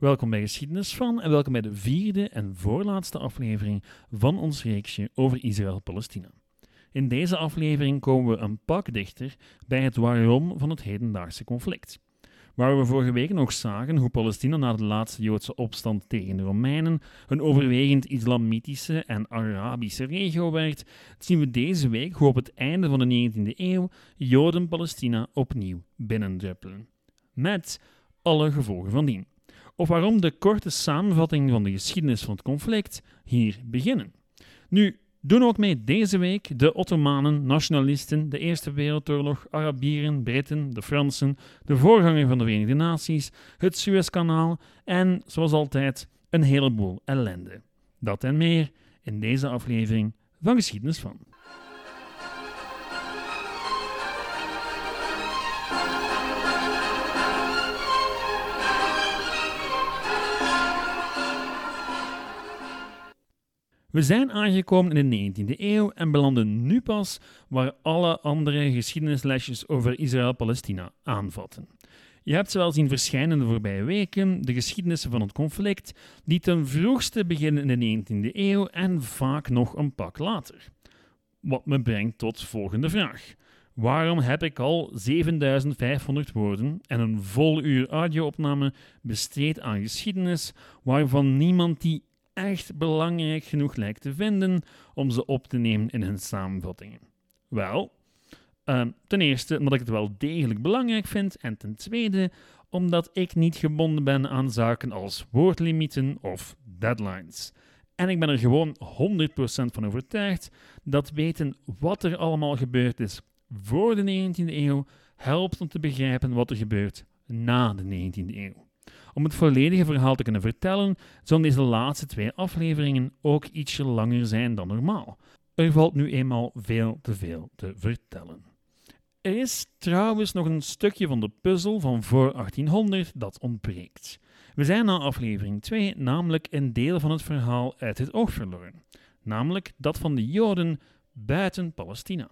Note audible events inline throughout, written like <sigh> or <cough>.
Welkom bij Geschiedenis van en welkom bij de vierde en voorlaatste aflevering van ons reeksje over Israël-Palestina. In deze aflevering komen we een pak dichter bij het waarom van het hedendaagse conflict. Waar we vorige week nog zagen hoe Palestina na de laatste Joodse opstand tegen de Romeinen een overwegend islamitische en Arabische regio werd, zien we deze week hoe op het einde van de 19e eeuw Joden Palestina opnieuw binnendruppelen. Met alle gevolgen van dien. Of waarom de korte samenvatting van de geschiedenis van het conflict hier beginnen. Nu, doen ook mee deze week de Ottomanen, nationalisten, de Eerste Wereldoorlog, Arabieren, Britten, de Fransen, de voorganger van de Verenigde Naties, het Suezkanaal en, zoals altijd, een heleboel ellende. Dat en meer in deze aflevering van Geschiedenis van. We zijn aangekomen in de 19e eeuw en belanden nu pas waar alle andere geschiedenislesjes over Israël-Palestina aanvatten. Je hebt ze wel zien verschijnen de voorbije weken, de geschiedenissen van het conflict, die ten vroegste beginnen in de 19e eeuw en vaak nog een pak later. Wat me brengt tot volgende vraag. Waarom heb ik al 7500 woorden en een vol uur audio-opname besteed aan geschiedenis waarvan niemand die echt belangrijk genoeg lijkt te vinden om ze op te nemen in hun samenvattingen? Wel, uh, ten eerste omdat ik het wel degelijk belangrijk vind, en ten tweede omdat ik niet gebonden ben aan zaken als woordlimieten of deadlines. En ik ben er gewoon 100% van overtuigd dat weten wat er allemaal gebeurd is voor de 19e eeuw helpt om te begrijpen wat er gebeurt na de 19e eeuw. Om het volledige verhaal te kunnen vertellen, zullen deze laatste twee afleveringen ook ietsje langer zijn dan normaal. Er valt nu eenmaal veel te veel te vertellen. Er is trouwens nog een stukje van de puzzel van voor 1800 dat ontbreekt. We zijn na aflevering 2 namelijk een deel van het verhaal uit het oog verloren, namelijk dat van de Joden buiten Palestina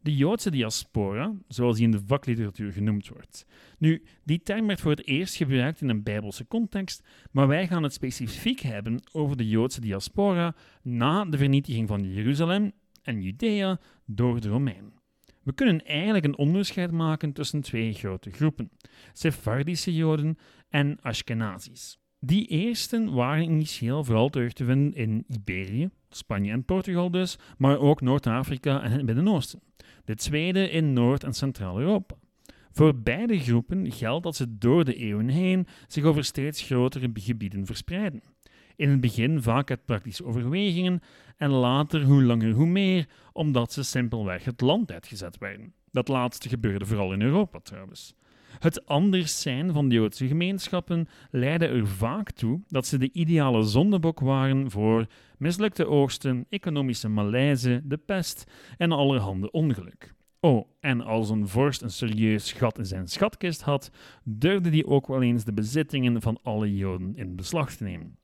de Joodse diaspora, zoals die in de vakliteratuur genoemd wordt. Nu, die term werd voor het eerst gebruikt in een bijbelse context, maar wij gaan het specifiek hebben over de Joodse diaspora na de vernietiging van Jeruzalem en Judea door de Romeinen. We kunnen eigenlijk een onderscheid maken tussen twee grote groepen: Sephardische Joden en Ashkenazis. Die eersten waren initieel vooral terug te vinden in Iberië, Spanje en Portugal dus, maar ook Noord-Afrika en het Midden-Oosten. De tweede in Noord- en Centraal-Europa. Voor beide groepen geldt dat ze door de eeuwen heen zich over steeds grotere gebieden verspreiden. In het begin vaak uit praktische overwegingen en later hoe langer hoe meer, omdat ze simpelweg het land uitgezet werden. Dat laatste gebeurde vooral in Europa trouwens. Het anders zijn van de Joodse gemeenschappen leidde er vaak toe dat ze de ideale zondebok waren voor mislukte oogsten, economische malaise, de pest en allerhande ongeluk. Oh, en als een vorst een serieus gat in zijn schatkist had, durfde hij ook wel eens de bezittingen van alle Joden in beslag te nemen.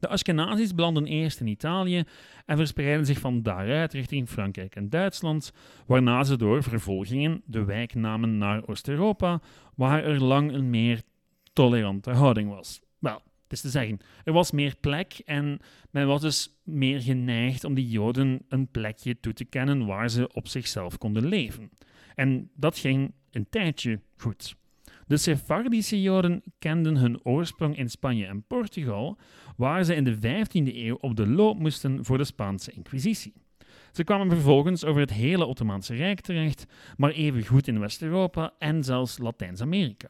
De Ashkenazis belanden eerst in Italië en verspreidden zich van daaruit richting Frankrijk en Duitsland, waarna ze door vervolgingen de wijk namen naar Oost-Europa, waar er lang een meer tolerante houding was. Wel, het is te zeggen, er was meer plek en men was dus meer geneigd om die Joden een plekje toe te kennen waar ze op zichzelf konden leven. En dat ging een tijdje goed. De Sephardische Joden kenden hun oorsprong in Spanje en Portugal, waar ze in de 15e eeuw op de loop moesten voor de Spaanse Inquisitie. Ze kwamen vervolgens over het hele Ottomaanse Rijk terecht, maar even goed in West-Europa en zelfs Latijns-Amerika.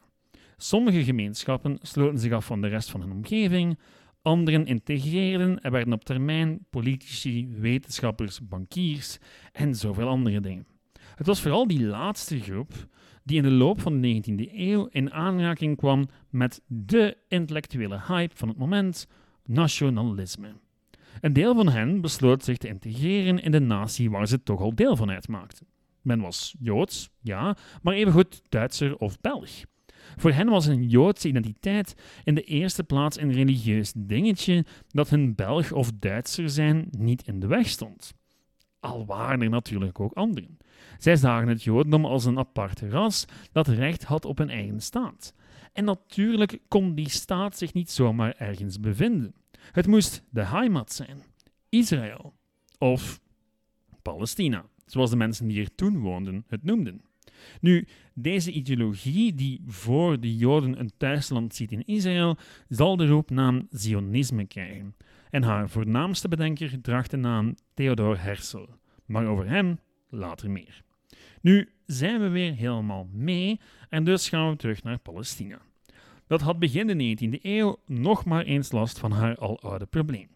Sommige gemeenschappen sloten zich af van de rest van hun omgeving, anderen integreerden en werden op termijn politici, wetenschappers, bankiers en zoveel andere dingen. Het was vooral die laatste groep die in de loop van de 19e eeuw in aanraking kwam met de intellectuele hype van het moment, nationalisme. Een deel van hen besloot zich te integreren in de natie waar ze toch al deel van uitmaakten. Men was Joods, ja, maar evengoed Duitser of Belg. Voor hen was een Joodse identiteit in de eerste plaats een religieus dingetje dat hun Belg of Duitser zijn niet in de weg stond. Al waren er natuurlijk ook anderen. Zij zagen het Jodendom als een apart ras dat recht had op een eigen staat. En natuurlijk kon die staat zich niet zomaar ergens bevinden. Het moest de heimat zijn, Israël of Palestina, zoals de mensen die er toen woonden het noemden. Nu, deze ideologie die voor de Joden een thuisland ziet in Israël, zal de roepnaam Zionisme krijgen. En haar voornaamste bedenker draagt de naam Theodor Herzl. Maar over hem later meer. Nu zijn we weer helemaal mee en dus gaan we terug naar Palestina. Dat had begin de 19e eeuw nog maar eens last van haar aloude probleem.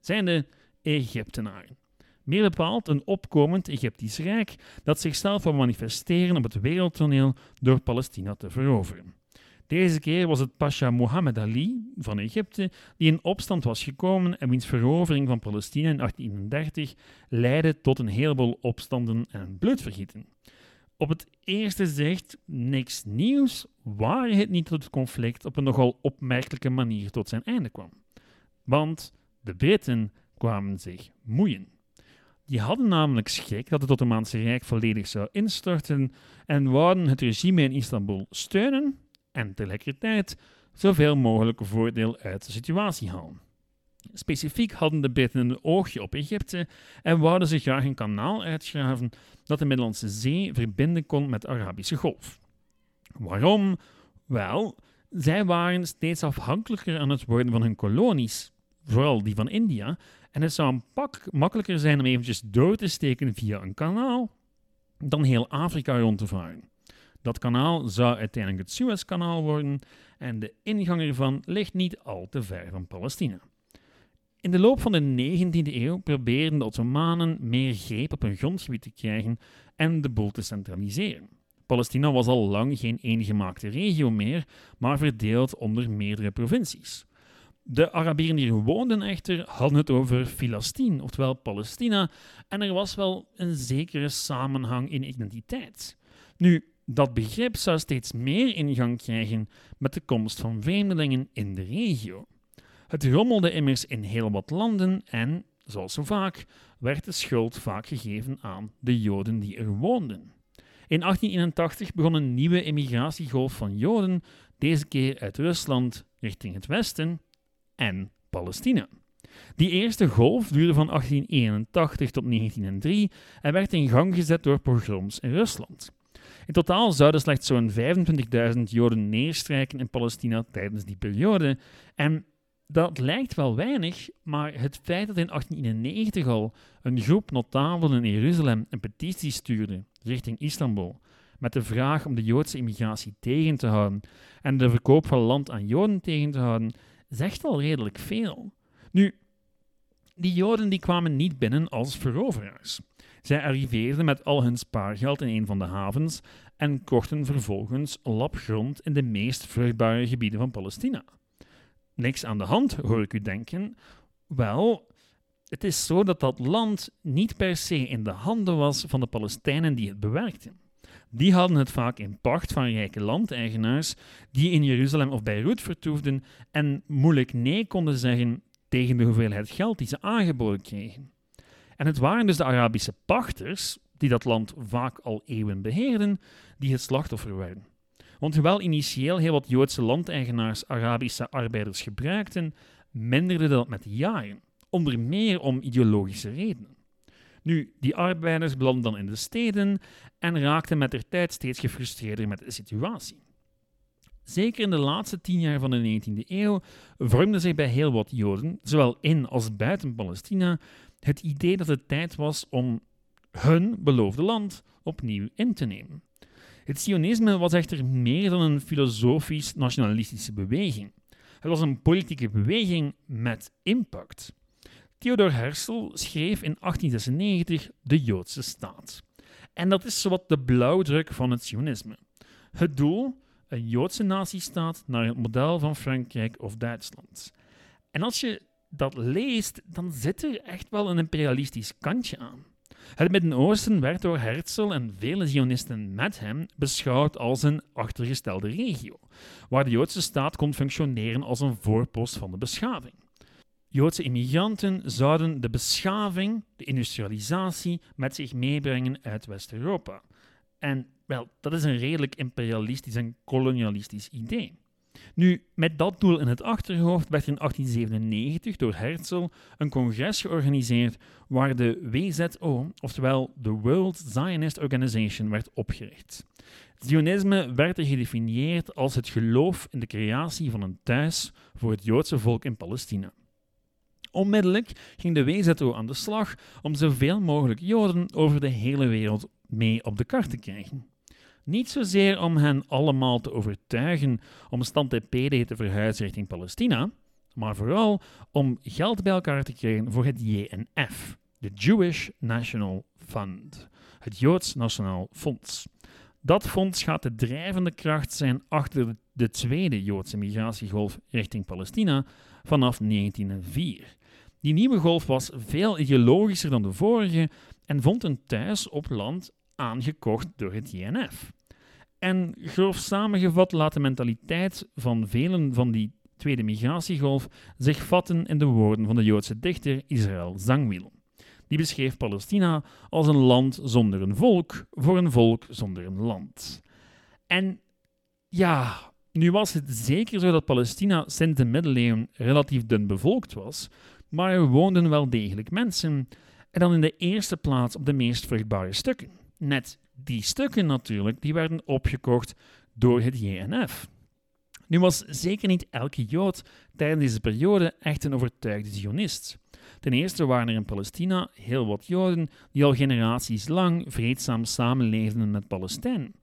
Zijn de Egyptenaren. Meer bepaald een opkomend Egyptisch rijk dat zichzelf wil manifesteren op het wereldtoneel door Palestina te veroveren. Deze keer was het Pasha Mohammed Ali van Egypte die in opstand was gekomen en wiens verovering van Palestina in 1831 leidde tot een heleboel opstanden en bloedvergieten. Op het eerste zicht niks nieuws, waar het niet tot het conflict op een nogal opmerkelijke manier tot zijn einde kwam. Want de Britten kwamen zich moeien. Die hadden namelijk schrik dat het Ottomaanse Rijk volledig zou instorten en wouden het regime in Istanbul steunen en tegelijkertijd zoveel mogelijk voordeel uit de situatie halen. Specifiek hadden de Britten een oogje op Egypte en wouden ze graag een kanaal uitgraven dat de Middellandse Zee verbinden kon met de Arabische Golf. Waarom? Wel, zij waren steeds afhankelijker aan het worden van hun kolonies, vooral die van India, en het zou een pak makkelijker zijn om eventjes door te steken via een kanaal dan heel Afrika rond te varen. Dat kanaal zou uiteindelijk het Suezkanaal worden en de ingang ervan ligt niet al te ver van Palestina. In de loop van de 19e eeuw probeerden de Ottomanen meer greep op hun grondgebied te krijgen en de boel te centraliseren. Palestina was al lang geen eengemaakte regio meer, maar verdeeld onder meerdere provincies. De Arabieren die er woonden echter hadden het over Filastien, oftewel Palestina, en er was wel een zekere samenhang in identiteit. Nu, dat begrip zou steeds meer ingang krijgen met de komst van vreemdelingen in de regio. Het rommelde immers in heel wat landen en, zoals zo vaak, werd de schuld vaak gegeven aan de Joden die er woonden. In 1881 begon een nieuwe emigratiegolf van Joden, deze keer uit Rusland richting het westen en Palestina. Die eerste golf duurde van 1881 tot 1903 en werd in gang gezet door pogroms in Rusland. In totaal zouden slechts zo'n 25.000 Joden neerstrijken in Palestina tijdens die periode. En dat lijkt wel weinig, maar het feit dat in 1891 al een groep notabelen in Jeruzalem een petitie stuurde richting Istanbul met de vraag om de Joodse immigratie tegen te houden en de verkoop van land aan Joden tegen te houden, zegt al redelijk veel. Nu, die Joden die kwamen niet binnen als veroveraars. Zij arriveerden met al hun spaargeld in een van de havens en kochten vervolgens labgrond in de meest vruchtbare gebieden van Palestina. Niks aan de hand, hoor ik u denken. Wel, het is zo dat dat land niet per se in de handen was van de Palestijnen die het bewerkten. Die hadden het vaak in pacht van rijke landeigenaars die in Jeruzalem of Beirut vertoefden en moeilijk nee konden zeggen tegen de hoeveelheid geld die ze aangeboden kregen. En het waren dus de Arabische pachters, die dat land vaak al eeuwen beheerden, die het slachtoffer werden. Want hoewel initieel heel wat Joodse landeigenaars Arabische arbeiders gebruikten, minderde dat met de jaren, onder meer om ideologische redenen. Nu, die arbeiders belanden dan in de steden en raakten met der tijd steeds gefrustreerder met de situatie. Zeker in de laatste tien jaar van de 19e eeuw vormde zich bij heel wat Joden, zowel in als buiten Palestina, het idee dat het tijd was om hun beloofde land opnieuw in te nemen. Het Sionisme was echter meer dan een filosofisch-nationalistische beweging. Het was een politieke beweging met impact. Theodor Herzl schreef in 1896 de Joodse staat. En dat is zowat de blauwdruk van het Sionisme. Het doel, een Joodse nazistaat naar het model van Frankrijk of Duitsland. En als je dat leest, dan zit er echt wel een imperialistisch kantje aan. Het Midden-Oosten werd door Herzl en vele Zionisten met hem beschouwd als een achtergestelde regio, waar de Joodse staat kon functioneren als een voorpost van de beschaving. Joodse immigranten zouden de beschaving, de industrialisatie, met zich meebrengen uit West-Europa. En wel, dat is een redelijk imperialistisch en kolonialistisch idee. Nu, met dat doel in het achterhoofd werd in 1897 door Herzl een congres georganiseerd waar de WZO, oftewel de World Zionist Organization, werd opgericht. Zionisme werd er gedefinieerd als het geloof in de creatie van een thuis voor het Joodse volk in Palestina. Onmiddellijk ging de WZO aan de slag om zoveel mogelijk Joden over de hele wereld mee op de kaart te krijgen. Niet zozeer om hen allemaal te overtuigen om stand PD te verhuizen richting Palestina, maar vooral om geld bij elkaar te krijgen voor het JNF, de Jewish National Fund, het Joods Nationaal Fonds. Dat fonds gaat de drijvende kracht zijn achter de tweede Joodse migratiegolf richting Palestina vanaf 1904. Die nieuwe golf was veel ideologischer dan de vorige en vond een thuis op land aangekocht door het JNF. En grof samengevat laat de mentaliteit van velen van die tweede migratiegolf zich vatten in de woorden van de Joodse dichter Israël Zangwiel. Die beschreef Palestina als een land zonder een volk, voor een volk zonder een land. En ja, nu was het zeker zo dat Palestina sinds de middeleeuwen relatief dun bevolkt was, maar er woonden wel degelijk mensen, en dan in de eerste plaats op de meest vruchtbare stukken. Net die stukken natuurlijk, die werden opgekocht door het JNF. Nu was zeker niet elke Jood tijdens deze periode echt een overtuigde Zionist. Ten eerste waren er in Palestina heel wat Joden die al generaties lang vreedzaam samenleefden met Palestijnen.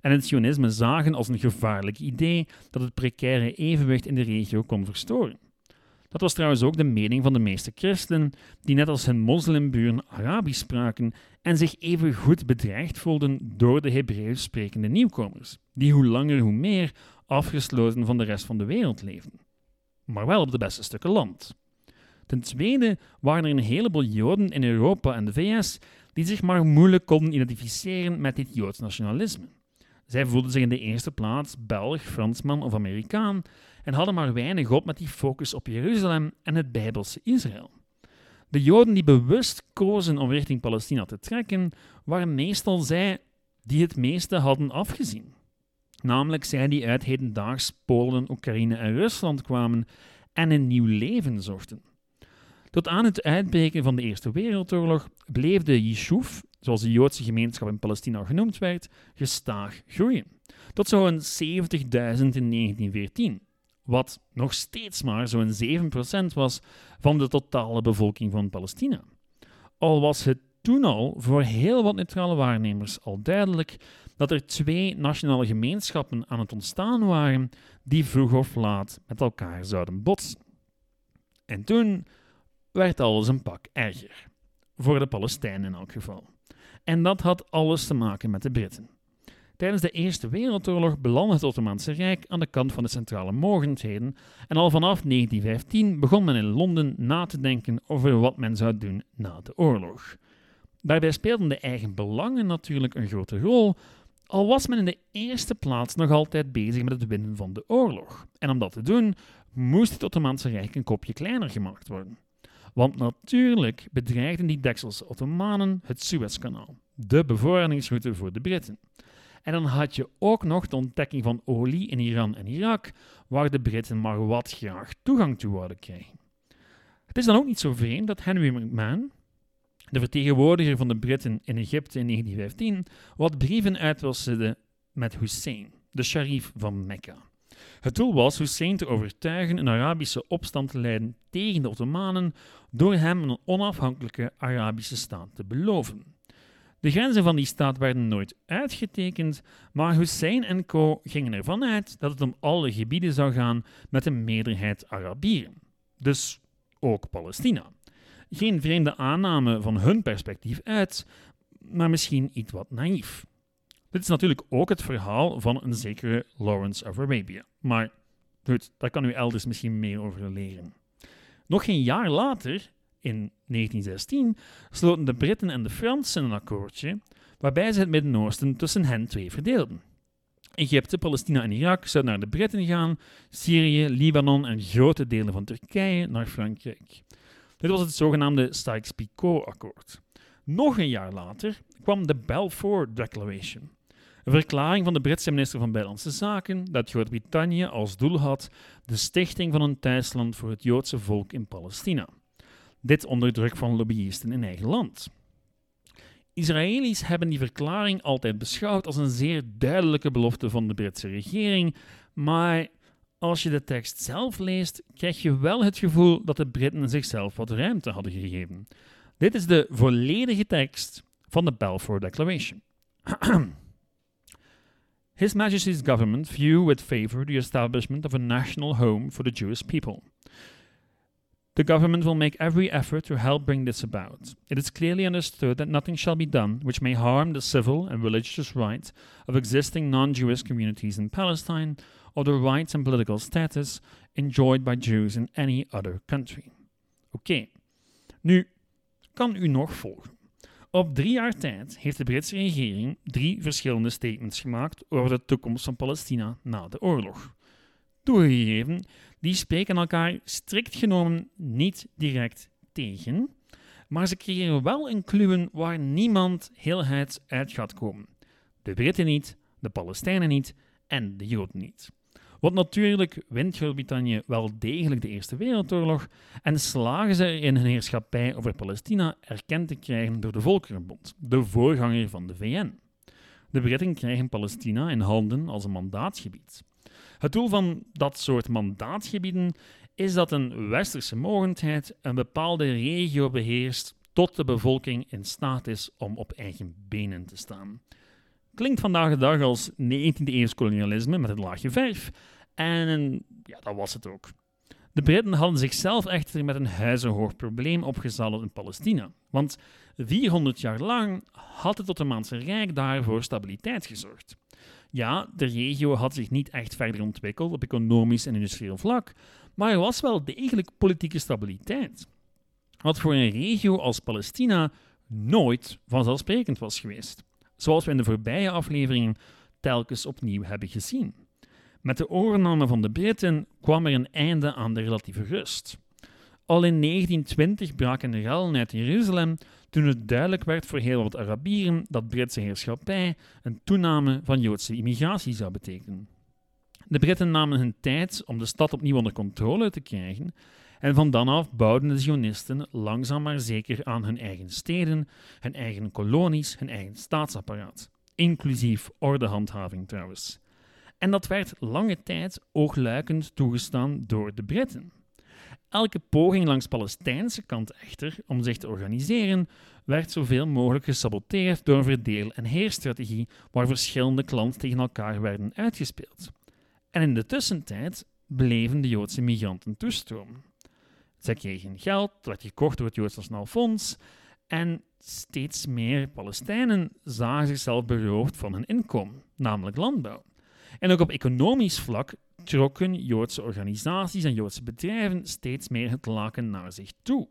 En het Zionisme zagen als een gevaarlijk idee dat het precaire evenwicht in de regio kon verstoren. Dat was trouwens ook de mening van de meeste christenen, die net als hun moslimburen Arabisch spraken en zich even goed bedreigd voelden door de Hebreeuws sprekende nieuwkomers, die hoe langer hoe meer afgesloten van de rest van de wereld leefden. Maar wel op de beste stukken land. Ten tweede waren er een heleboel Joden in Europa en de VS die zich maar moeilijk konden identificeren met dit Joods nationalisme. Zij voelden zich in de eerste plaats Belg, Fransman of Amerikaan en hadden maar weinig op met die focus op Jeruzalem en het Bijbelse Israël. De Joden die bewust kozen om richting Palestina te trekken, waren meestal zij die het meeste hadden afgezien. Namelijk zij die uit hedendaags Polen, Oekraïne en Rusland kwamen en een nieuw leven zochten. Tot aan het uitbreken van de Eerste Wereldoorlog bleef de Yishuv, zoals de Joodse gemeenschap in Palestina genoemd werd, gestaag groeien. Tot zo'n 70.000 in 1914 wat nog steeds maar zo'n 7% was van de totale bevolking van Palestina. Al was het toen al voor heel wat neutrale waarnemers al duidelijk dat er twee nationale gemeenschappen aan het ontstaan waren die vroeg of laat met elkaar zouden botsen. En toen werd alles een pak erger. Voor de Palestijnen in elk geval. En dat had alles te maken met de Britten. Tijdens de Eerste Wereldoorlog belandde het Ottomaanse Rijk aan de kant van de centrale mogendheden en al vanaf 1915 begon men in Londen na te denken over wat men zou doen na de oorlog. Daarbij speelden de eigen belangen natuurlijk een grote rol, al was men in de eerste plaats nog altijd bezig met het winnen van de oorlog. En om dat te doen, moest het Ottomaanse Rijk een kopje kleiner gemaakt worden. Want natuurlijk bedreigden die Dekselse Ottomanen het Suezkanaal, de bevorderingsroute voor de Britten. En dan had je ook nog de ontdekking van olie in Iran en Irak, waar de Britten maar wat graag toegang toe wilden krijgen. Het is dan ook niet zo vreemd dat Henry McMahon, de vertegenwoordiger van de Britten in Egypte in 1915, wat brieven uitwisselde met Hussein, de sharif van Mekka. Het doel was Hussein te overtuigen een Arabische opstand te leiden tegen de Ottomanen door hem een onafhankelijke Arabische staat te beloven. De grenzen van die staat werden nooit uitgetekend, maar Hussein en co. gingen ervan uit dat het om alle gebieden zou gaan met een meerderheid Arabieren. Dus ook Palestina. Geen vreemde aanname van hun perspectief uit, maar misschien iets wat naïef. Dit is natuurlijk ook het verhaal van een zekere Lawrence of Arabia. Maar goed, daar kan u elders misschien meer over leren. Nog geen jaar later in 1916 sloten de Britten en de Fransen een akkoordje waarbij ze het Midden-Oosten tussen hen twee verdeelden. Egypte, Palestina en Irak zouden naar de Britten gaan, Syrië, Libanon en grote delen van Turkije naar Frankrijk. Dit was het zogenaamde Sykes-Picot-akkoord. Nog een jaar later kwam de Balfour Declaration. Een verklaring van de Britse minister van Buitenlandse Zaken dat Groot-Brittannië als doel had de stichting van een thuisland voor het Joodse volk in Palestina. Dit onder druk van lobbyisten in eigen land. Israëli's hebben die verklaring altijd beschouwd als een zeer duidelijke belofte van de Britse regering, maar als je de tekst zelf leest, krijg je wel het gevoel dat de Britten zichzelf wat ruimte hadden gegeven. Dit is de volledige tekst van de Balfour Declaration. <clears throat> His Majesty's government view with favour the establishment of a national home for the Jewish people. The government will make every effort to help bring this about. It is clearly understood that nothing shall be done which may harm the civil and religious rights of existing non Jewish communities in Palestine or the rights and political status enjoyed by Jews in any other country. Okay. nu kan u nog volgen. Op drie jaar tijd heeft de Britse regering drie verschillende statements gemaakt over de toekomst van Palestina na de oorlog. Toegegeven, die spreken elkaar strikt genomen niet direct tegen, maar ze creëren wel een kluwen waar niemand heelheid uit gaat komen. De Britten niet, de Palestijnen niet en de Joden niet. Want natuurlijk wint Groot-Brittannië wel degelijk de Eerste Wereldoorlog en slagen ze erin hun heerschappij over Palestina erkend te krijgen door de Volkerenbond, de voorganger van de VN. De Britten krijgen Palestina in handen als een mandaatgebied. Het doel van dat soort mandaatgebieden is dat een westerse mogendheid een bepaalde regio beheerst tot de bevolking in staat is om op eigen benen te staan. Klinkt vandaag de dag als 19e-eeuws kolonialisme met een laagje verf. En ja, dat was het ook. De Britten hadden zichzelf echter met een huizenhoog probleem opgezadeld in Palestina. Want 400 jaar lang had het Ottomaanse Rijk daarvoor stabiliteit gezorgd. Ja, de regio had zich niet echt verder ontwikkeld op economisch en industrieel vlak, maar er was wel degelijk politieke stabiliteit. Wat voor een regio als Palestina nooit vanzelfsprekend was geweest zoals we in de voorbije afleveringen telkens opnieuw hebben gezien. Met de overname van de Britten kwam er een einde aan de relatieve rust. Al in 1920 braken de rellen uit Jeruzalem toen het duidelijk werd voor heel wat Arabieren dat Britse heerschappij een toename van Joodse immigratie zou betekenen. De Britten namen hun tijd om de stad opnieuw onder controle te krijgen en van dan af bouwden de Zionisten langzaam maar zeker aan hun eigen steden, hun eigen kolonies, hun eigen staatsapparaat. Inclusief ordehandhaving trouwens. En dat werd lange tijd oogluikend toegestaan door de Britten. Elke poging langs Palestijnse kant echter om zich te organiseren, werd zoveel mogelijk gesaboteerd door een verdeel- en heerstrategie waar verschillende klanten tegen elkaar werden uitgespeeld. En in de tussentijd bleven de Joodse migranten toestromen. Zij kregen geld, dat werd gekocht door het Joods Nationaal Fonds. En steeds meer Palestijnen zagen zichzelf beroofd van hun inkomen, namelijk landbouw. En ook op economisch vlak trokken Joodse organisaties en Joodse bedrijven steeds meer het laken naar zich toe.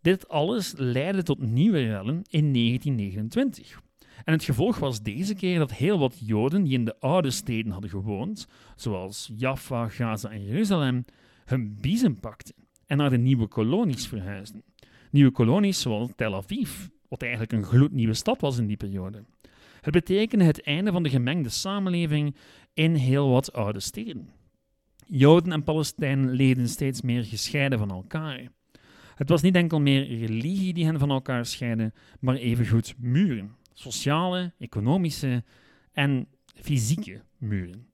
Dit alles leidde tot nieuwe rellen in 1929. En het gevolg was deze keer dat heel wat Joden die in de oude steden hadden gewoond, zoals Jaffa, Gaza en Jeruzalem, hun biezen pakten en naar de nieuwe kolonies verhuisden. Nieuwe kolonies zoals Tel Aviv, wat eigenlijk een gloednieuwe stad was in die periode. Het betekende het einde van de gemengde samenleving in heel wat oude steden. Joden en Palestijnen leden steeds meer gescheiden van elkaar. Het was niet enkel meer religie die hen van elkaar scheidde, maar evengoed muren. Sociale, economische en fysieke muren.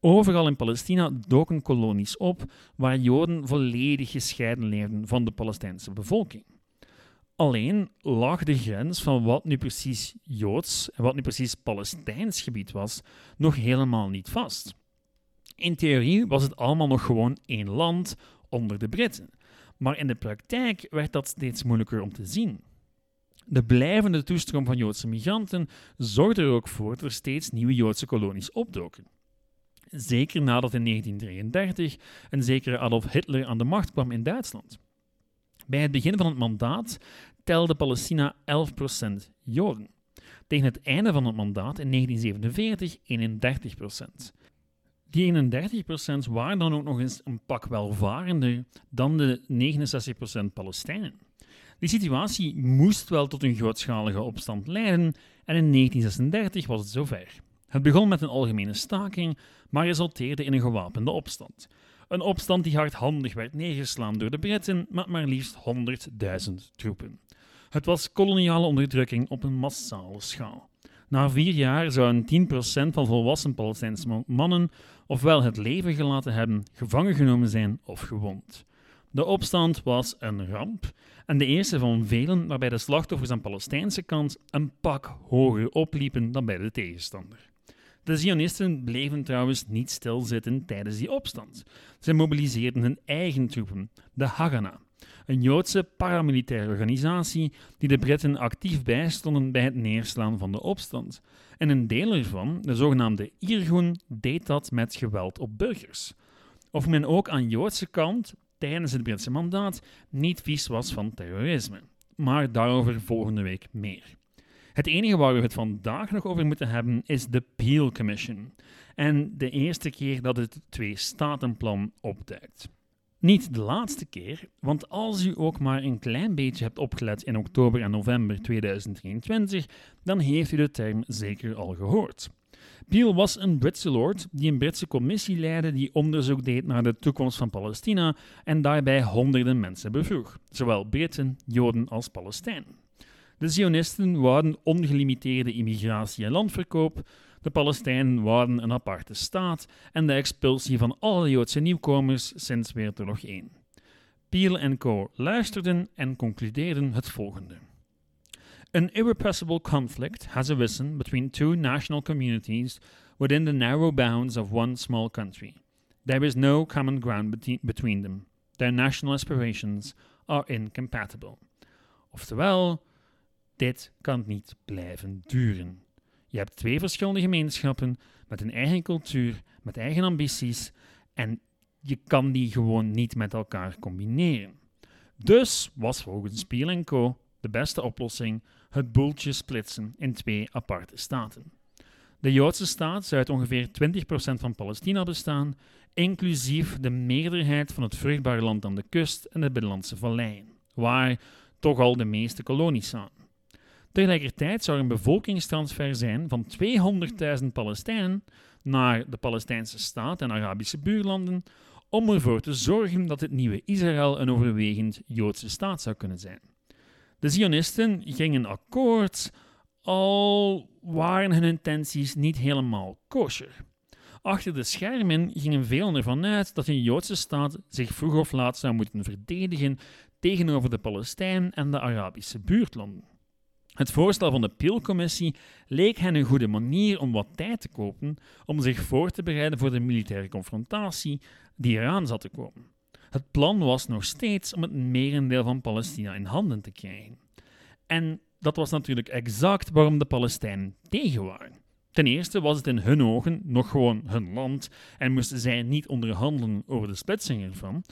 Overal in Palestina doken kolonies op waar Joden volledig gescheiden leefden van de Palestijnse bevolking. Alleen lag de grens van wat nu precies Joods en wat nu precies Palestijns gebied was nog helemaal niet vast. In theorie was het allemaal nog gewoon één land onder de Britten, maar in de praktijk werd dat steeds moeilijker om te zien. De blijvende toestroom van Joodse migranten zorgde er ook voor dat er steeds nieuwe Joodse kolonies opdoken. Zeker nadat in 1933 een zekere Adolf Hitler aan de macht kwam in Duitsland. Bij het begin van het mandaat telde Palestina 11% Joden. Tegen het einde van het mandaat in 1947 31%. Die 31% waren dan ook nog eens een pak welvarender dan de 69% Palestijnen. Die situatie moest wel tot een grootschalige opstand leiden en in 1936 was het zover. Het begon met een algemene staking, maar resulteerde in een gewapende opstand. Een opstand die hardhandig werd neergeslaan door de Britten met maar liefst 100.000 troepen. Het was koloniale onderdrukking op een massale schaal. Na vier jaar zouden 10% van volwassen Palestijnse mannen ofwel het leven gelaten hebben, gevangen genomen zijn of gewond. De opstand was een ramp en de eerste van velen waarbij de slachtoffers aan Palestijnse kant een pak hoger opliepen dan bij de tegenstander. De Zionisten bleven trouwens niet stilzitten tijdens die opstand. Ze mobiliseerden hun eigen troepen, de Haganah, een Joodse paramilitaire organisatie die de Britten actief bijstonden bij het neerslaan van de opstand. En een deel ervan, de zogenaamde Irgun, deed dat met geweld op burgers. Of men ook aan Joodse kant tijdens het Britse mandaat niet vies was van terrorisme. Maar daarover volgende week meer. Het enige waar we het vandaag nog over moeten hebben is de Peel Commission. En de eerste keer dat het twee-statenplan opduikt. Niet de laatste keer, want als u ook maar een klein beetje hebt opgelet in oktober en november 2023, dan heeft u de term zeker al gehoord. Peel was een Britse lord die een Britse commissie leidde die onderzoek deed naar de toekomst van Palestina en daarbij honderden mensen bevroeg, zowel Britten, Joden als Palestijnen. De Zionisten wouden ongelimiteerde immigratie en landverkoop, de Palestijnen wouden een aparte staat en de expulsie van alle Joodse nieuwkomers sinds Wereldoorlog 1. Peel en co. luisterden en concludeerden het volgende. An irrepressible conflict has arisen between two national communities within the narrow bounds of one small country. There is no common ground between them. Their national aspirations are incompatible. Oftewel, dit kan niet blijven duren. Je hebt twee verschillende gemeenschappen met een eigen cultuur, met eigen ambities en je kan die gewoon niet met elkaar combineren. Dus was volgens Spiel Co. de beste oplossing het boeltje splitsen in twee aparte staten. De Joodse staat zou uit ongeveer 20% van Palestina bestaan, inclusief de meerderheid van het vruchtbare land aan de kust en de binnenlandse valleien, waar toch al de meeste kolonies staan. Tegelijkertijd zou er een bevolkingstransfer zijn van 200.000 Palestijnen naar de Palestijnse staat en Arabische buurlanden om ervoor te zorgen dat het nieuwe Israël een overwegend Joodse staat zou kunnen zijn. De Zionisten gingen akkoord, al waren hun intenties niet helemaal kosher. Achter de schermen gingen velen ervan uit dat een Joodse staat zich vroeg of laat zou moeten verdedigen tegenover de Palestijnen en de Arabische buurtlanden. Het voorstel van de Peel-commissie leek hen een goede manier om wat tijd te kopen om zich voor te bereiden voor de militaire confrontatie die eraan zat te komen. Het plan was nog steeds om het merendeel van Palestina in handen te krijgen. En dat was natuurlijk exact waarom de Palestijnen tegen waren. Ten eerste was het in hun ogen nog gewoon hun land en moesten zij niet onderhandelen over de splitsing ervan.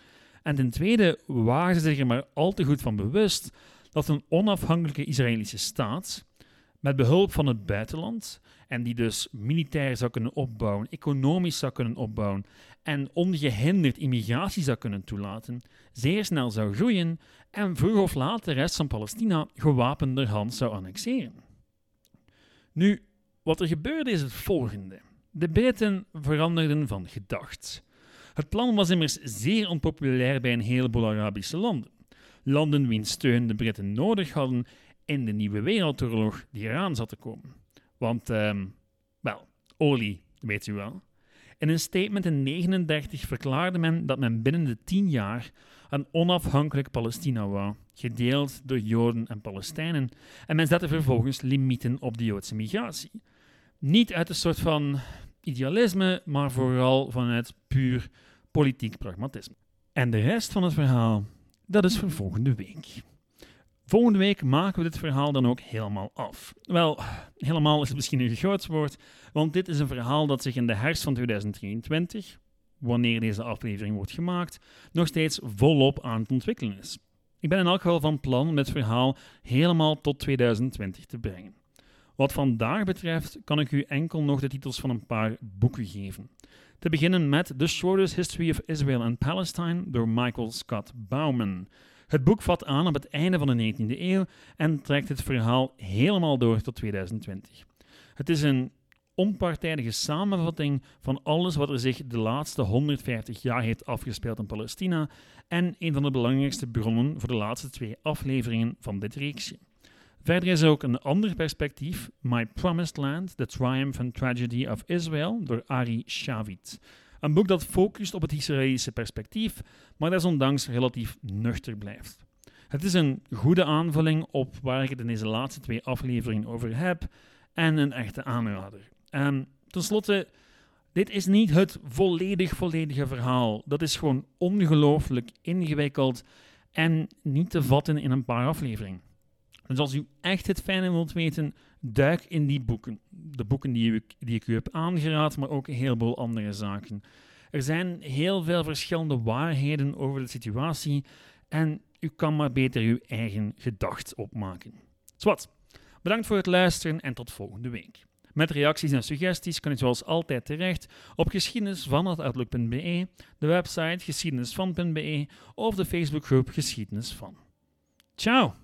En ten tweede waren ze zich er maar al te goed van bewust dat een onafhankelijke Israëlische staat, met behulp van het buitenland, en die dus militair zou kunnen opbouwen, economisch zou kunnen opbouwen en ongehinderd immigratie zou kunnen toelaten, zeer snel zou groeien en vroeg of laat de rest van Palestina gewapenderhand zou annexeren. Nu, wat er gebeurde is het volgende. De Britten veranderden van gedacht. Het plan was immers zeer onpopulair bij een heleboel Arabische landen landen wiens steun de Britten nodig hadden in de nieuwe wereldoorlog die eraan zat te komen. Want, um, wel, olie, weet u wel. In een statement in 1939 verklaarde men dat men binnen de tien jaar een onafhankelijk Palestina wou, gedeeld door Joden en Palestijnen, en men zette vervolgens limieten op de Joodse migratie. Niet uit een soort van idealisme, maar vooral vanuit puur politiek pragmatisme. En de rest van het verhaal dat is voor volgende week. Volgende week maken we dit verhaal dan ook helemaal af. Wel, helemaal is het misschien een groot woord, want dit is een verhaal dat zich in de herfst van 2023, wanneer deze aflevering wordt gemaakt, nog steeds volop aan het ontwikkelen is. Ik ben in elk geval van plan om dit verhaal helemaal tot 2020 te brengen. Wat vandaag betreft kan ik u enkel nog de titels van een paar boeken geven. Te beginnen met The Shortest History of Israel and Palestine door Michael Scott Bauman. Het boek vat aan op het einde van de 19e eeuw en trekt het verhaal helemaal door tot 2020. Het is een onpartijdige samenvatting van alles wat er zich de laatste 150 jaar heeft afgespeeld in Palestina en een van de belangrijkste bronnen voor de laatste twee afleveringen van dit reeksje. Verder is er ook een ander perspectief, My Promised Land, The Triumph and Tragedy of Israel, door Ari Shavit. Een boek dat focust op het Israëlische perspectief, maar desondanks relatief nuchter blijft. Het is een goede aanvulling op waar ik het in deze laatste twee afleveringen over heb en een echte aanrader. En tenslotte, dit is niet het volledig volledige verhaal. Dat is gewoon ongelooflijk ingewikkeld en niet te vatten in een paar afleveringen. Dus als u echt het fijne wilt weten, duik in die boeken. De boeken die, ik, die ik u heb aangeraad, maar ook een heleboel andere zaken. Er zijn heel veel verschillende waarheden over de situatie en u kan maar beter uw eigen gedacht opmaken. Zwat, bedankt voor het luisteren en tot volgende week. Met reacties en suggesties kan u zoals altijd terecht op geschiedenisvan.outlook.be, de website geschiedenisvan.be of de Facebookgroep Geschiedenis van. Ciao!